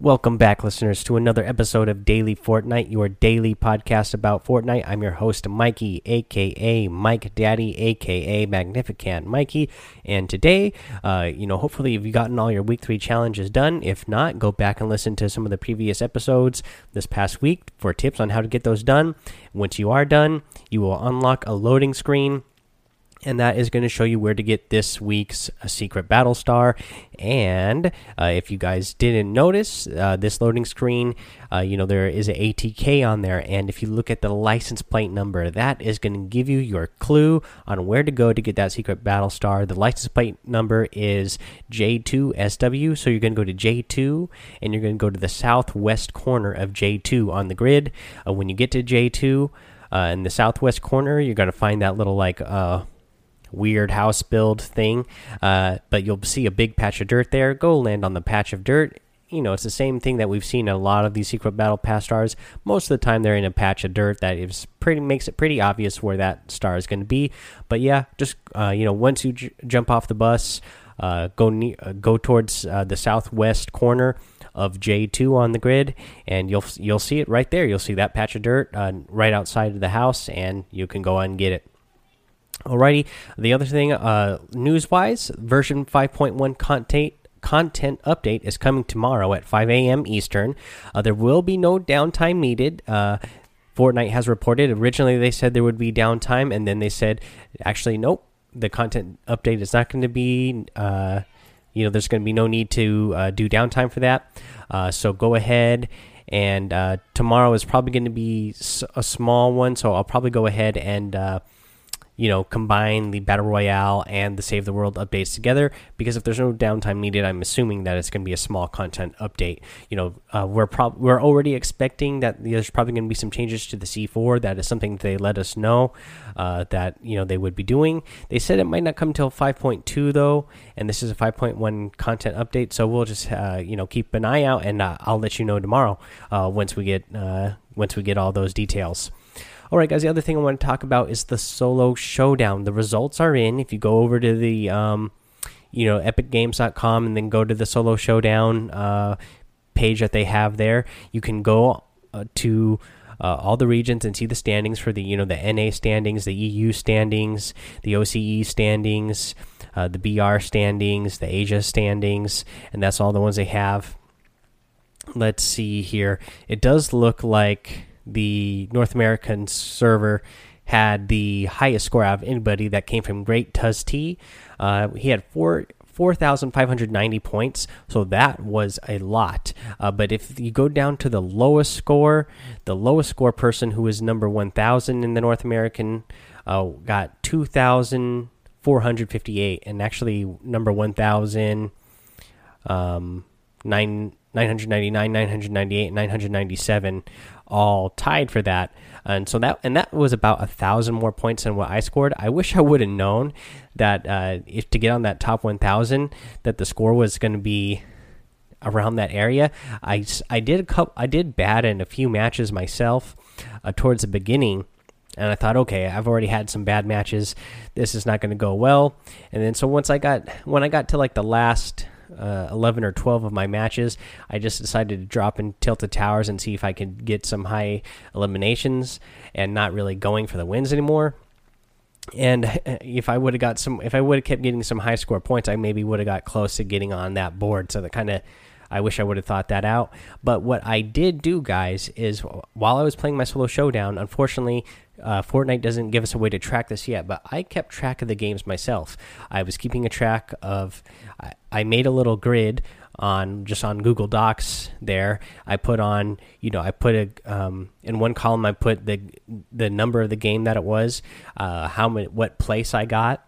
Welcome back, listeners, to another episode of Daily Fortnite, your daily podcast about Fortnite. I'm your host, Mikey, aka Mike Daddy, aka Magnificent Mikey. And today, uh, you know, hopefully, you've gotten all your week three challenges done. If not, go back and listen to some of the previous episodes this past week for tips on how to get those done. Once you are done, you will unlock a loading screen and that is going to show you where to get this week's uh, secret battle star and uh, if you guys didn't notice uh, this loading screen uh, you know there is a atk on there. And if you look at the license plate number that is going to give you your clue on where to go to get that secret battle star the license plate number is j2sw so you're going to go to j2 and you're going to go to the southwest corner of j2 on the grid. Uh, when you get to j2 uh, in the southwest corner, you're going to find that little like weird house build thing. Uh, but you'll see a big patch of dirt there. Go land on the patch of dirt. You know, it's the same thing that we've seen a lot of these secret battle pass stars. Most of the time, they're in a patch of dirt that is pretty makes it pretty obvious where that star is going to be. But yeah, just uh, you know, once you jump off the bus, uh, go uh, go towards uh, the southwest corner of J2 on the grid, and you'll you'll see it right there. You'll see that patch of dirt uh, right outside of the house, and you can go and get it. Alrighty, the other thing, uh, news wise, version 5.1 content content update is coming tomorrow at 5 a.m. Eastern. Uh, there will be no downtime needed. Uh, Fortnite has reported. Originally, they said there would be downtime, and then they said, actually, nope, the content update is not going to be. Uh, you know, there's going to be no need to uh, do downtime for that. Uh, so go ahead and uh, tomorrow is probably going to be a small one. So I'll probably go ahead and you know, combine the battle royale and the save the world updates together. Because if there's no downtime needed, I'm assuming that it's going to be a small content update. You know, uh, we're prob we're already expecting that there's probably going to be some changes to the C4. That is something they let us know uh, that you know they would be doing. They said it might not come until 5.2 though, and this is a 5.1 content update. So we'll just uh, you know keep an eye out, and uh, I'll let you know tomorrow uh, once we get uh, once we get all those details. All right, guys. The other thing I want to talk about is the solo showdown. The results are in. If you go over to the, um, you know, epicgames.com and then go to the solo showdown uh, page that they have there, you can go uh, to uh, all the regions and see the standings for the, you know, the NA standings, the EU standings, the OCE standings, uh, the BR standings, the Asia standings, and that's all the ones they have. Let's see here. It does look like the North American server had the highest score out of anybody that came from Great Tuz T. Uh, he had four. 4,590 points, so that was a lot. Uh, but if you go down to the lowest score, the lowest score person who was number 1,000 in the North American uh, got 2,458, and actually number 1,000, um, 9, 999, 998, 997 all tied for that. And so that and that was about a thousand more points than what I scored. I wish I would have known that uh, if to get on that top 1,000, that the score was going to be around that area. I, I did a couple, I did bad in a few matches myself uh, towards the beginning, and I thought, okay, I've already had some bad matches. This is not going to go well. And then so once I got when I got to like the last uh, 11 or 12 of my matches, I just decided to drop in Tilted Towers and see if I could get some high eliminations and not really going for the wins anymore. And if I would have got some, if I would have kept getting some high score points, I maybe would have got close to getting on that board. So that kind of, I wish I would have thought that out. But what I did do, guys, is while I was playing my solo showdown, unfortunately, uh, Fortnite doesn't give us a way to track this yet, but I kept track of the games myself. I was keeping a track of. I, I made a little grid on just on Google Docs. There, I put on. You know, I put a um, in one column. I put the the number of the game that it was, uh, how many, what place I got,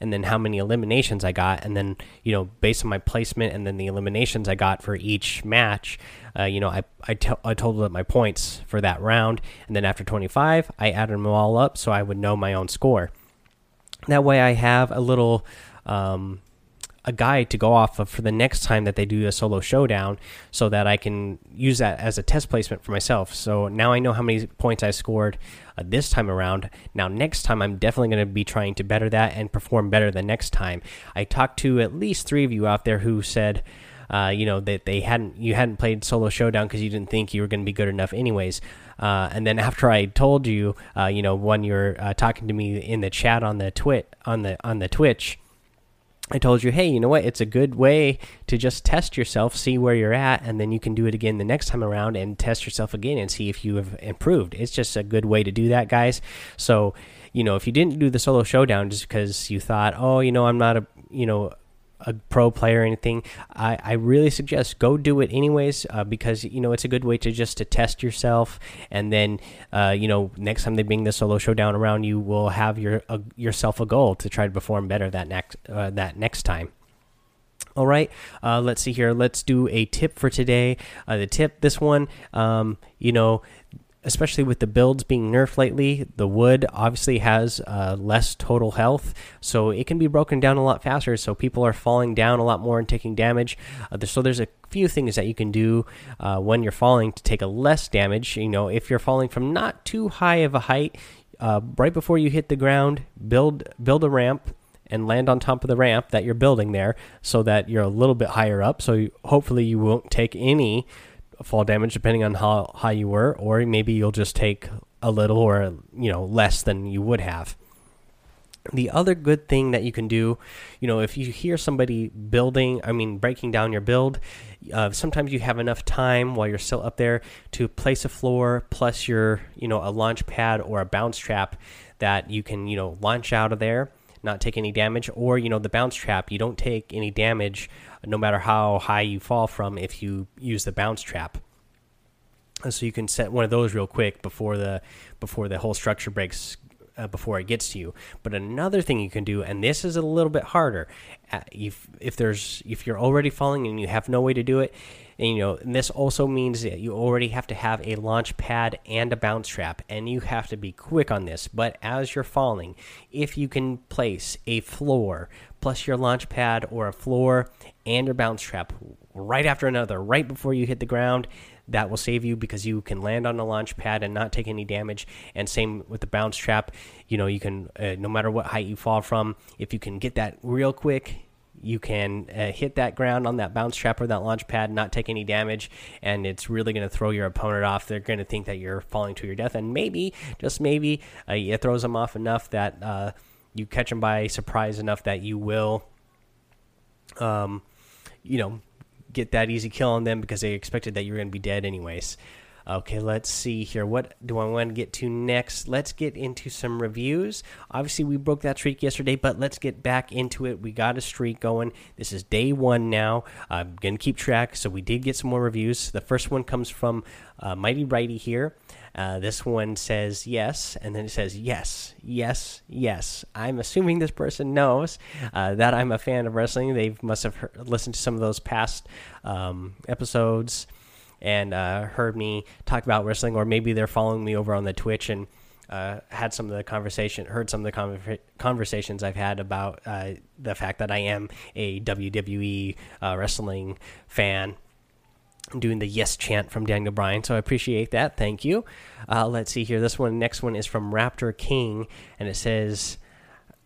and then how many eliminations I got, and then you know based on my placement and then the eliminations I got for each match, uh, you know I I, I totaled up my points for that round, and then after 25 I added them all up so I would know my own score. That way I have a little um, a guide to go off of for the next time that they do a solo showdown so that I can use that as a test placement for myself. So now I know how many points I scored uh, this time around. Now, next time, I'm definitely going to be trying to better that and perform better the next time. I talked to at least three of you out there who said, uh, you know that they hadn't you hadn't played solo showdown because you didn't think you were going to be good enough anyways. Uh, and then after I told you, uh, you know, when you're uh, talking to me in the chat on the twit on the on the Twitch, I told you, hey, you know what? It's a good way to just test yourself, see where you're at, and then you can do it again the next time around and test yourself again and see if you have improved. It's just a good way to do that, guys. So, you know, if you didn't do the solo showdown just because you thought, oh, you know, I'm not a, you know, a pro player or anything, I, I really suggest go do it anyways uh, because you know it's a good way to just to test yourself and then uh, you know next time they bring the solo showdown around you will have your uh, yourself a goal to try to perform better that next uh, that next time. All right, uh, let's see here. Let's do a tip for today. Uh, the tip, this one, um, you know, especially with the builds being nerfed lately, the wood obviously has uh, less total health, so it can be broken down a lot faster. So people are falling down a lot more and taking damage. Uh, so there's a few things that you can do uh, when you're falling to take a less damage. You know, if you're falling from not too high of a height, uh, right before you hit the ground, build build a ramp and land on top of the ramp that you're building there, so that you're a little bit higher up. So you, hopefully you won't take any fall damage depending on how high you were, or maybe you'll just take a little or you know less than you would have. The other good thing that you can do, you know, if you hear somebody building, I mean, breaking down your build, uh, sometimes you have enough time while you're still up there to place a floor plus your, you know, a launch pad or a bounce trap that you can, you know, launch out of there, not take any damage, or, you know, the bounce trap, you don't take any damage no matter how high you fall from if you use the bounce trap. So you can set one of those real quick before the before the whole structure breaks uh, before it gets to you. But another thing you can do, and this is a little bit harder, uh, if if there's if you're already falling and you have no way to do it, and you know, and this also means that you already have to have a launch pad and a bounce trap, and you have to be quick on this. But as you're falling, if you can place a floor plus your launch pad or a floor and your bounce trap right after another, right before you hit the ground, that will save you because you can land on the launch pad and not take any damage. And same with the bounce trap. You know, you can, uh, no matter what height you fall from, if you can get that real quick, you can uh, hit that ground on that bounce trap or that launch pad, not take any damage, and it's really going to throw your opponent off. They're going to think that you're falling to your death, and maybe, just maybe, uh, it throws them off enough that uh, you catch them by surprise enough that you will, um, you know, get that easy kill on them because they expected that you were going to be dead anyways. Okay, let's see here. What do I want to get to next? Let's get into some reviews. Obviously, we broke that streak yesterday, but let's get back into it. We got a streak going. This is day one now. I'm going to keep track. So, we did get some more reviews. The first one comes from uh, Mighty Righty here. Uh, this one says yes, and then it says yes, yes, yes. I'm assuming this person knows uh, that I'm a fan of wrestling. They must have heard, listened to some of those past um, episodes and uh, heard me talk about wrestling, or maybe they're following me over on the Twitch and uh, had some of the conversation, heard some of the conversations I've had about uh, the fact that I am a WWE uh, wrestling fan. Doing the yes chant from Daniel Bryan, so I appreciate that. Thank you. Uh, let's see here. This one, next one is from Raptor King, and it says.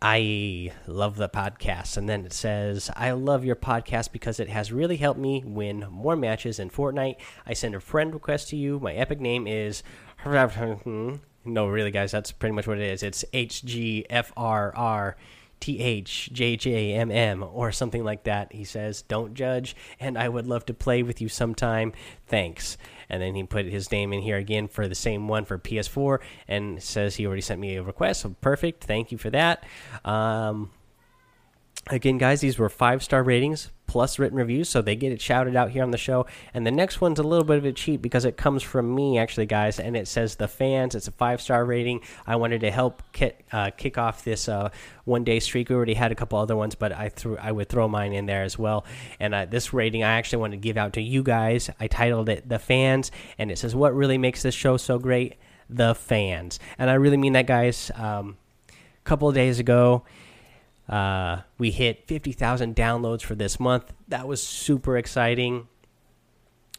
I love the podcast. And then it says, I love your podcast because it has really helped me win more matches in Fortnite. I send a friend request to you. My epic name is. No, really, guys, that's pretty much what it is. It's H G F R R T H J J M M or something like that. He says, Don't judge, and I would love to play with you sometime. Thanks and then he put his name in here again for the same one for PS4 and says he already sent me a request. So perfect. Thank you for that. Um, again, guys, these were five star ratings plus written reviews, so they get it shouted out here on the show. And the next one's a little bit of a cheat because it comes from me, actually, guys, and it says the fans. It's a five star rating. I wanted to help kick, uh, kick off this uh, one day streak. We already had a couple other ones, but I threw I would throw mine in there as well. And uh, this rating I actually wanted to give out to you guys. I titled it "The Fans," and it says what really makes this show so great. The fans, and I really mean that, guys. Um, a couple of days ago, uh, we hit 50,000 downloads for this month. That was super exciting.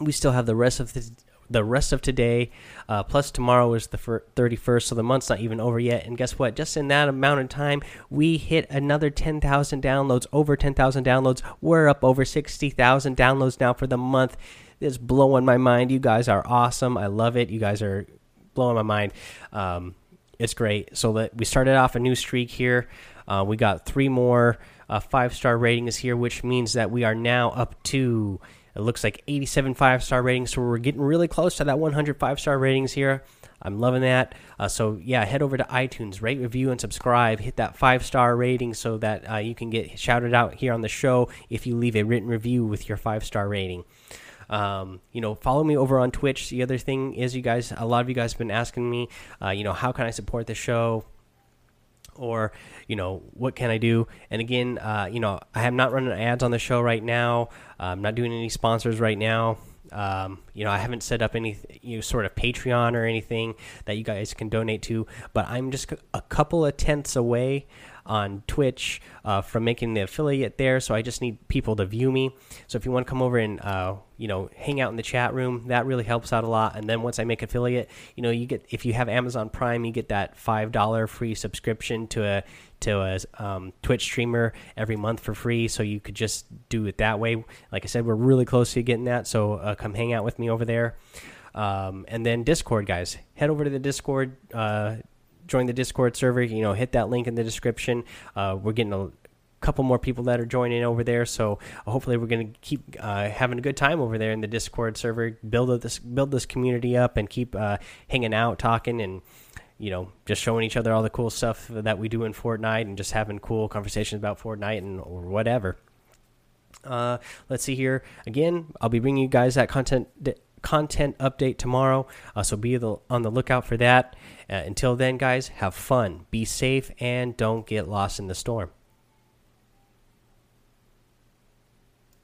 We still have the rest of the the rest of today, uh, plus tomorrow is the 31st, so the month's not even over yet. And guess what? Just in that amount of time, we hit another 10,000 downloads, over 10,000 downloads. We're up over 60,000 downloads now for the month. It's blowing my mind. You guys are awesome. I love it. You guys are blowing my mind. Um, it's great. So that we started off a new streak here. Uh, we got three more uh, five star ratings here, which means that we are now up to it looks like 87 five star ratings. So we're getting really close to that 100 five star ratings here. I'm loving that. Uh, so yeah, head over to iTunes, rate, review, and subscribe. Hit that five star rating so that uh, you can get shouted out here on the show if you leave a written review with your five star rating. Um, you know, follow me over on Twitch. The other thing is, you guys, a lot of you guys have been asking me, uh, you know, how can I support the show? or you know what can i do and again uh, you know i am not running ads on the show right now i'm not doing any sponsors right now um, you know i haven't set up any you know, sort of patreon or anything that you guys can donate to but i'm just a couple of tenths away on Twitch uh, from making the affiliate there. So I just need people to view me. So if you want to come over and uh, you know hang out in the chat room, that really helps out a lot. And then once I make affiliate, you know you get if you have Amazon Prime, you get that five dollar free subscription to a to a um, Twitch streamer every month for free. So you could just do it that way. Like I said, we're really close to getting that. So uh, come hang out with me over there. Um, and then Discord, guys, head over to the Discord. Uh, join the Discord server. You know, hit that link in the description. Uh, we're getting a couple more people that are joining over there, so hopefully we're going to keep uh, having a good time over there in the Discord server. Build this build this community up and keep uh, hanging out, talking, and you know, just showing each other all the cool stuff that we do in Fortnite, and just having cool conversations about Fortnite and or whatever. Uh, let's see here. Again, I'll be bringing you guys that content content update tomorrow. Uh, so be the, on the lookout for that. Uh, until then, guys, have fun, be safe, and don't get lost in the storm.